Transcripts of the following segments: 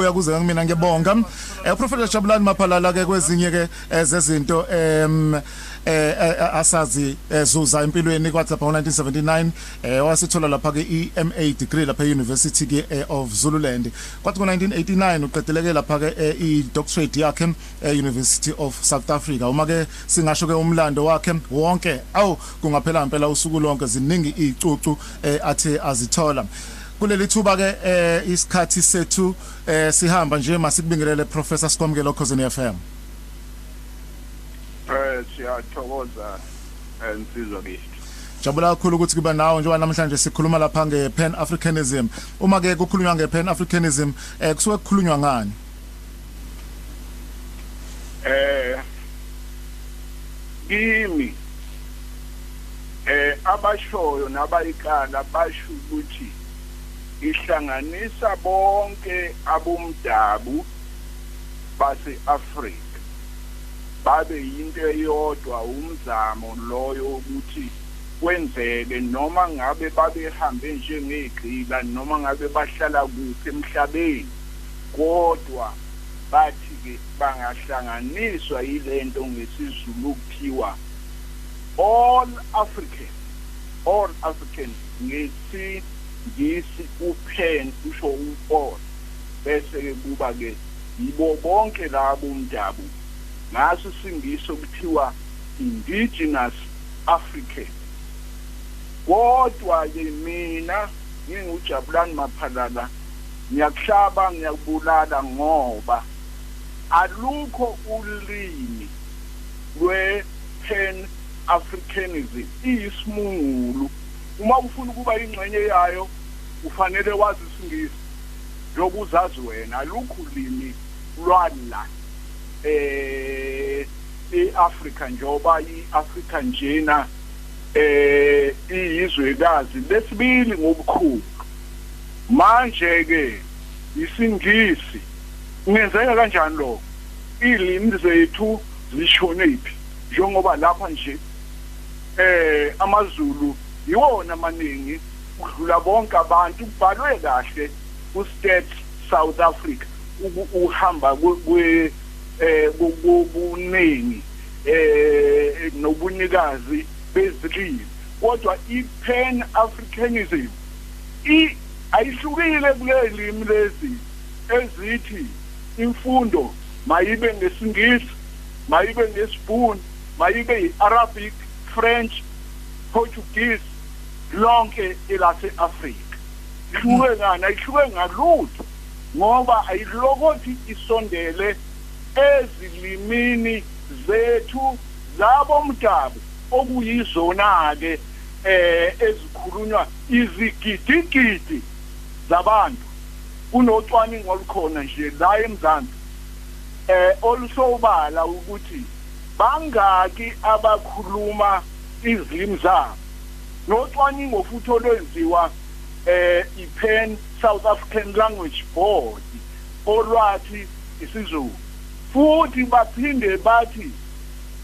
uyakuze ngimina ngiyabonga eh Professor Jabulani Maphalala ke kwezinye ke zezinto em eh asazi zuza empilweni kwathi lapha ngo1979 eh wasithola lapha ke iMA degree lapha eUniversity ke of Zululand. Kwathi ngo1989 uqedeleke lapha ke i-doctorate yakhe eUniversity of South Africa. Uma ke singasho ke umlando wakhe wonke awu kungaphela impela usuku lonke ziningi izicucu athe azithola. Kuleli thuba ke eh isikhathi sethu eh sihamba nje masikubingelele professor Sikomkelo Khosini FM Eh siyathokoza ensizwa kithi Jabula kakhulu ukuthi kuba nawe njengoba namhlanje sikhuluma lapha ngePan Africanism. Uma ke kukhulunywa ngePan Africanism eh kusuke kukhulunywa ngani? Eh kimi eh abashoyo nabayikala basho ukuthi ihlanganisa bonke abomdabu base-Afrika. Babe yinto eyodwa umzamo loyo ukuthi kwenzeke noma ngabe babehambe njengegqila noma ngabe bahlala kuphi emhlabeni. Kodwa bathi ke bangahlanganiswa yilento ngesizulu kuthiwa all african all african ngesi ngisi upen usho upol bese ke kuba ke yibo bonke labo umdabu ngaso singiso kuthiwa indigenous african. Kodwa ke mina ngingujabulani maphalala ngiyakuhlaba ngiyakubulala ngoba alukho ulimi lwe pan africanism iyisimungulu. Uma ufuna ukuba ingxenye yayo ufanele wazi isingisi njengoba uzazi wena. Alukho limi lwala eh eAfrika njengoba iAfrika njena eh iyizwekazi. Lesibili ngobukhulu manje ke isingisi kungenzeka kanjani lo ilimi zethu zishone iphi njengoba lapha nje eh amaZulu yiwona amaningi ukudlula bonke abantu kubhalwe kahle ku-state South Africa uhamba kwe eh kubuningi eh nobunikazi bezilimi. Kodwa i-pan africanism i ayihlukile kulelimi lezi ezithi imfundo mayibe ngesingisi mayibe ngesibhunu mayibe i-arabic french portuguese lonke elase Afrika. Ihluke ngani? Ayihluke ngalutho ngoba ayilokothi isondele ezilimini zethu zabomdabu okuyizona ke eh ezikhulunywa izigidigidi zabantu. Kunocwaningo olukhona nje la eMzansi eh olusobala ukuthi bangaki abakhuluma izilimi zabo. Nocwaningo futhi olwenziwa eh iPen South African Language Board olwathi isiZulu. Futhi baphinde bathi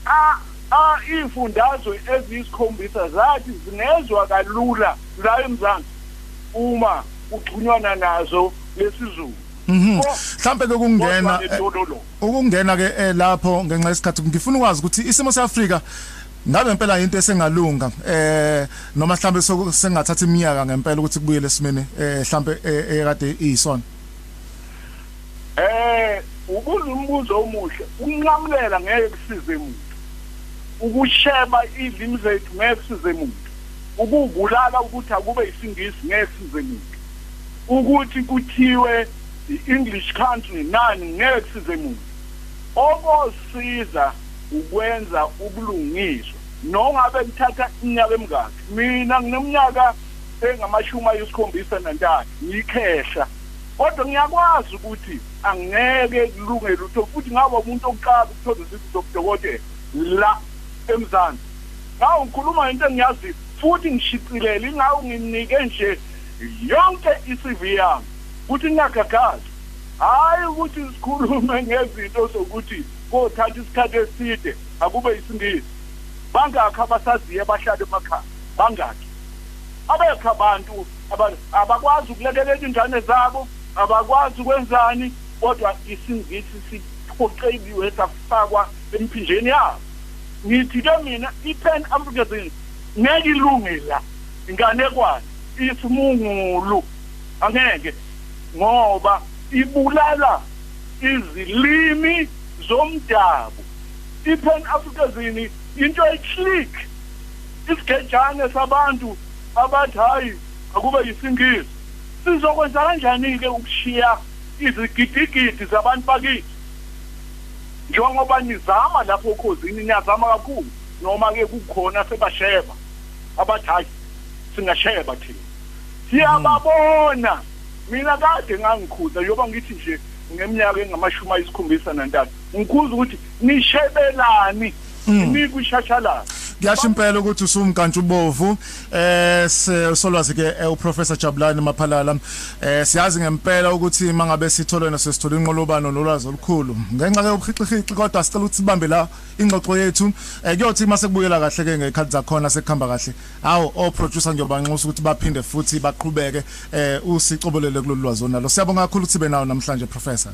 a a ifundazwe ezisikhombisa zathi zinezwa kalula la eMzansi uma ugcunywana nazo lesizulu. Mhlambe ke kungena ukungena ke lapho ngenxa yesikhathi ngifuna ukwazi ukuthi isimo seAfrika ngabe impela into esengalunga eh noma mhlambe sengathatha iminyaka ngempela ukuthi kubuyele esimene eh mhlambe ekade iyisona? Eh ubuza umbuzo omuhle unqamulela ngeke kusize umuntu. Ukusheba izimi zethu ngeke kusize umuntu. Ukubulala ukuthi akube isingisi ngeke kusize umuntu. Ukuthi kuthiwe i-English country nani ngeke kusize umuntu. Okosiza ukwenza ubulungiswa. Nongabe ngithatha iminyaka emingaki mina ngineminyaka engamashumi ayisikhombisa nantathu ngikhehla kodwa ngiyakwazi ukuthi angeke kulunge lutho futhi ngaba umuntu okuqala ukuthola isifiso sobudokotela la emzansi. Ngawo ngikhuluma into engiyazi futhi ngishicilela ingawo nginike nje yonke i-CV yami ukuthi ngingagagazi hayi ukuthi sikhulume ngezinto zokuthi kothatha isikhathi eside akube isingisi bangakho abasaziyo abahlala emakhaya bangakho abekho abantu abakwazi ukulekelela ingane zabo abakwazi ukwenzani kodwa isingisi siphoqeliwe safakwa emphinjeni yabo. Ngithi ke mina iPan Africanism ngeke ilunge la inganekwane isimungulu angeke ngoba ibulala izilimi zomdabu iPan Africanism into eclick. Isigejane sabantu abathi hayi akube yisingisi. Sizokwenza kanjani ke ukushiya izigidigidi zabantu bakithi? Njengoba nizama lapho ukhosini niyazama kakhulu noma ke kukhona sebasheba abathi hayi singasheba thina. Siyababona. Mina kade ngangikhuza yoba ngithi nje ngeminyaka engamashumi ayisikhombisa nantathu ngikhuza ukuthi nishebelani nikwishashalala kuyasho impela ukuthi usumkantshubovu eh solwazi ke uprofessor Jabulani Maphalala eh siyazi ngempela ukuthi mangabe sitholene sesithola inqolobano nolwazi olukhulu. Ngenxa ke ubukhixixixi kodwa sicela ukuthi sibambe la ingxoxo yethu. Eh kuyothi mase kubuyela kahle ke ngekhathi zakhona sekuhamba kahle awu o producer njoba nxusa ukuthi baphinde futhi baqhubeke eh usicobelele kulolu lwazi onalo siyabonga kakhulu ukuthi be nawo namhlanje professor.